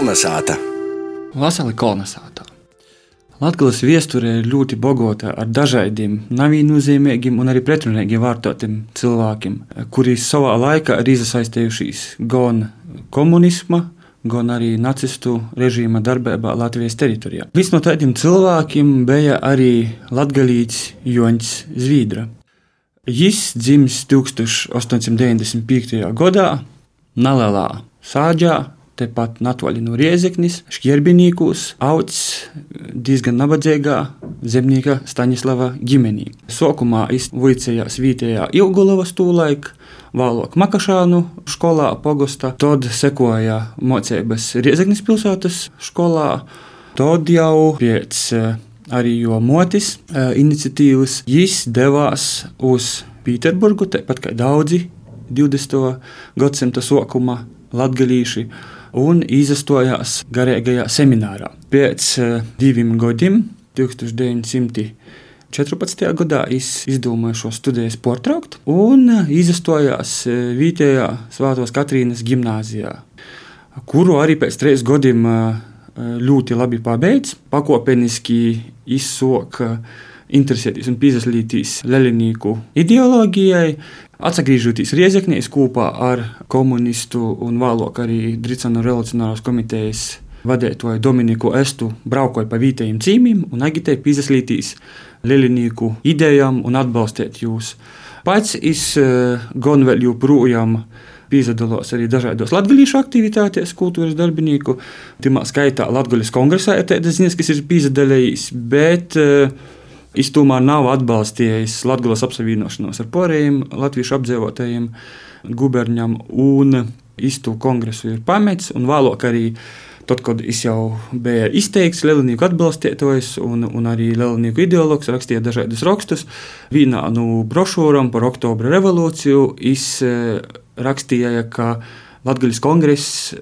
Kolnesāta! Vasarī kolonizētā. Latvijas vēsture ir ļoti bagāta ar dažādiem, neviennozīmīgiem un arī pretrunīgiem vārtotiem cilvēkiem, kuri savā laikā ir iesaistījušies gan komunisma, gan arī nacistu režīma darbībā Latvijas teritorijā. Viens no tādiem cilvēkiem bija arī Latvijas Joņš Zvīdra. Viņš dzimis 1895. gadā Nelielā Sāģā, tepat Natvaļi no Riezeknis, Šķierbinīkos, augs diezgan nabadzīgā zemnieka Staņislava ģimenī. Sākumā izvuicējās vietējā Ilgulavas tūlaik, vēlāk Makašānu skolā, Pogosta, tad sekoja mocības Riezeknis pilsētas skolā, tad jau pēc arī jo motis iniciatīvas viņš devās uz Pēterburgu, tāpat kā daudzi 20. gadsimta sākuma latgalīši un izstojās garīgajā seminārā. Pēc diviem gadiem, 1914. gadā, es izdomāju šo studijas portraukt un izstojās vietējā Svētos Katrīnas gimnāzijā, kuru arī pēc trīs gadiem ļoti labi pabeidz, pakāpeniski izsoka interesēties un piesaistīties Lelinīku ideoloģijai, atgriežoties Riezeknīs kopā ar komunistu un vēlāk arī Dritsana revolucionārās komitejas vadītāju Dominiku Estu braukoja pa vietējiem cīmiem un agitēja piesaistīties Lelinīku idejām un atbalstīt jūs. Pats es gan vēl joprojām piedalās arī dažādos latviešu aktivitātēs, kultūras darbinieku. Timā skaitā Latvijas kongresā ir tādas ziņas, kas ir piedalījis, bet uh, Tomēr nav atbalstījis Latvijas apsavienošanos ar porējiem, latviešu apdzīvotājiem, guberņam, un iztu kongresu ir pametis, un vēlāk arī tad, kad es jau biju izteikts Lielnieku atbalstītājs un, un arī Lielnieku ideologs, rakstīja dažādus rakstus. Vienā no brošūrām par Oktobra revolūciju es eh, rakstīju, ka Latvijas kongress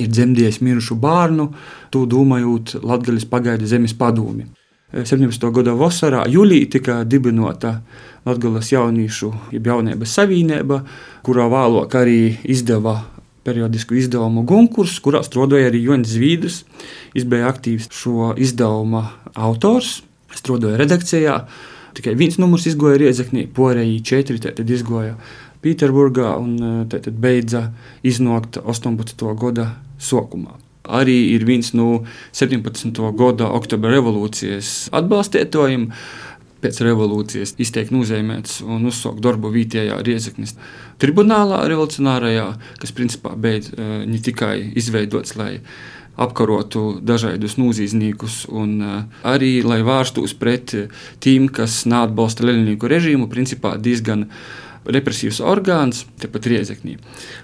ir dzemdējis mirušu bērnu, to domājot Latvijas pagaidu zemes padomi. 17. gada vasarā, jūlijā tika dibināta Latvijas jauniešu jaunības savienība, kurā vēlāk arī izdeva periodisku izdevumu konkursu, kurā strādāja arī Jonas Zvīdrs. Viņš bija aktīvs šo izdevuma autors, strādāja redakcijā. Tikai viens numurs izgoja Riezeknī, porēji četri tad izgoja Pēterburgā un tad beidza iznākt 18. gada sākumā arī ir viens no 17. gada oktobra revolūcijas atbalstītājiem. Pēc revolūcijas izteikti nozīmēts un uzsākt darbu vietējā Riezeknis tribunālā revolucionārajā, kas principā beidz eh, ne tikai izveidots, lai apkarotu dažādus nozīmniekus, un eh, arī lai vērstos pret tiem, kas neatbalsta Leņķīgu režīmu, principā diezgan represīvs orgāns, tepat riezeknī.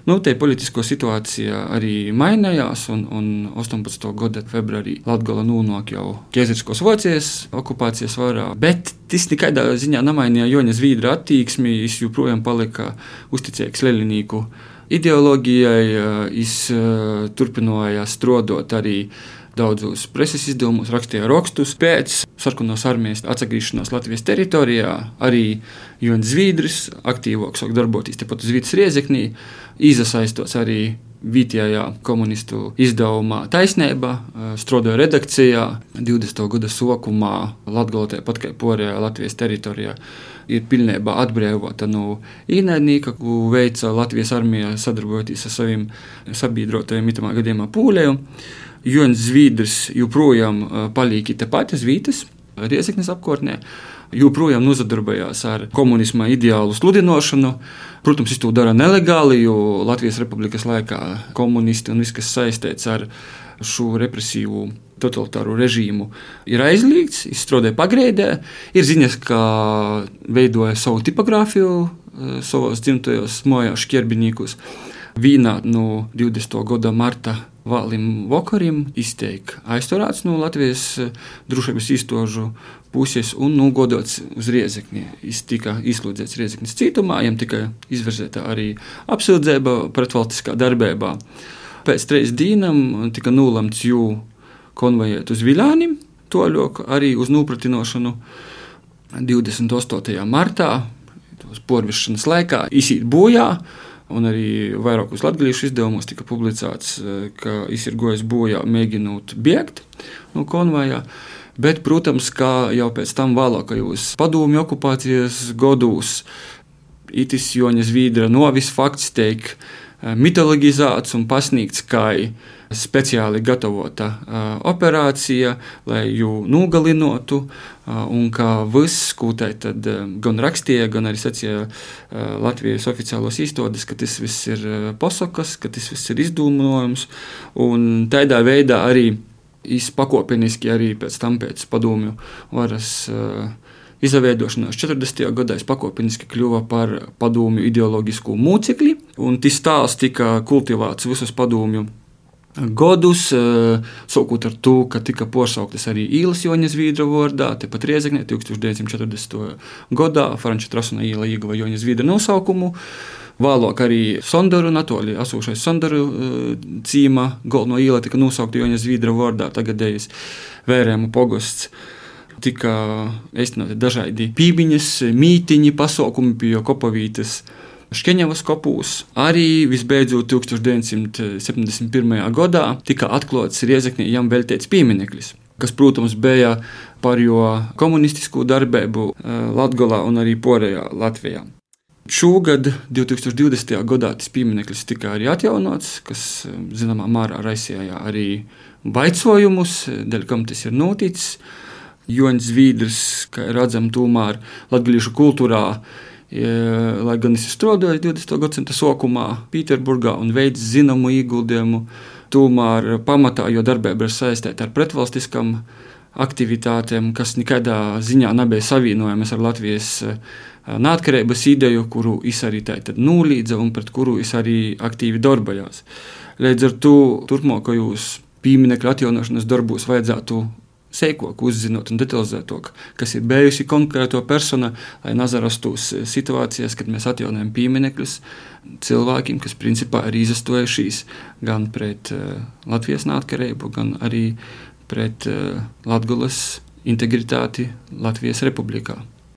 Nu, te politisko situācija arī mainījās, un, un 18. gada februārī Latvija nonāk jau Kiezeriskos Vācijas okupācijas varā, bet tas nekādā ziņā nemainīja Joņa Zvīdra attieksmi, viņš joprojām palika uzticīgs Leļinīku ideoloģijai, viņš turpināja strādāt arī daudzos preses izdevumos, rakstīja rakstus. Pēc sarkanās armijas atgriešanās Latvijas teritorijā arī Jonas Zviedris aktīvāk sāk darboties tepat uz Vītas riezeknī, iesaistos arī vietējā komunistu izdevumā Taisnība, strādāja redakcijā 20. gada sākumā Latvijā, pat kā porējā Latvijas teritorijā. Ir pilnībā atbrīvota no ienaidnieka, ko veica Latvijas armija sadarbojoties ar saviem sabiedrotajiem, itamā gadījumā pūlēm. Jonas Zviedrs joprojām paliek tepat uz vietas, Riezeknes apkārtnē, joprojām nozadarbojās ar komunisma ideālu sludināšanu. Protams, viņš to dara nelegāli, jo Latvijas Republikas laikā komunisti un viss, kas saistīts ar šo represīvu totalitāro režīmu, ir aizliegts. Viņš strādāja pagrēdē, ir ziņas, ka veidoja savu tipogrāfiju savos dzimtajos mājās, šķierbinīkus. Vīnā no 20. gada marta Vālim Vokarim izteikti aizturēts no Latvijas eh, drošības iestāžu puses un nogodots uz Riezekni. Viņš tika izsludzīts Riezeknis cietumā, viņam tika izvirzīta arī apsūdzība pretvalstiskā darbībā. Pēc trīs dienām tika nolemts jū konvojēt uz Viļānim, toļok arī uz nopratināšanu 28. martā, porvišanas laikā, izsīt bojā un arī vairākos latviešu izdevumos tika publicēts, ka viņš ir gojis bojā, mēģinot bēgt no konvojā. Bet, protams, kā jau pēc tam vēlākajos padomju okupācijas gados, itis Joņa Zvīdra novis fakts tiek mitologizēts un pasniegts kā speciāli gatavota operācija, lai viņu nogalinātu. Uh, un kā viss, ko uh, gan rakstīja, gan arī sacīja Latvijas oficiālos izstādes, ka tas viss ir posakas, ka tas viss ir izdomājums. Un tādā veidā arī izpakopeniski arī pēc tam pēc padomju varas. Izveidošanās 40. gadā pakāpeniski kļuva par padomju ideoloģisku mūcekli, un tas stāsts tika kultivēts visus padomju Godus, sākot ar to, ka tika posauktas arī īlas Joņa Zvīdra vārdā, tepat Riezeknē 1940. gadā Franča Trasuna īla ieguva Joņa Zvīdra nosaukumu. Vēlāk arī Sondaru un Atoļi esošais Sondaru cīma galveno iela tika nosaukta Joņa Zvīdra vārdā, tagadējais vērēmu pogosts tika īstenoti dažādi pīmiņas, mītiņi, pasaukumi pie kopavītes. Škeņevas kopūs. Arī visbeidzot 1971. gadā tika atklāts Riezekņa jām veltīts piemineklis, kas, protams, bija par jo komunistisko darbību eh, Latvijā un arī Porejā Latvijā. Šogad, 2020. gadā, tas piemineklis tika arī atjaunots, kas eh, zināmā mērā raisīja arī baicojumus, dēļ kam tas ir noticis. Joņš Zvīdrs, kā redzam, tomēr latviešu kultūrā lai gan es strādāju 20. gadsimta sākumā Pēterburgā un veicu zināmu ieguldījumu, tomēr pamatā, jo darbība ir saistīta ar pretvalstiskām aktivitātēm, kas nekādā ziņā nebija savienojamas ar Latvijas neatkarības ideju, kuru es arī tādu nulīdzu un pret kuru es arī aktīvi darbojos. Līdz ar to turpmākajos pieminiektu atjaunošanas darbos vajadzētu sīkāk uzzinot un detalizētāk, kas ir bijusi konkrēto persona, lai nazarastos situācijās, kad mēs atjaunojam pieminekļus cilvēkiem, kas principā ir izastojušies gan pret uh, Latvijas neatkarību, gan arī pret uh, Latgulas integritāti Latvijas republikā.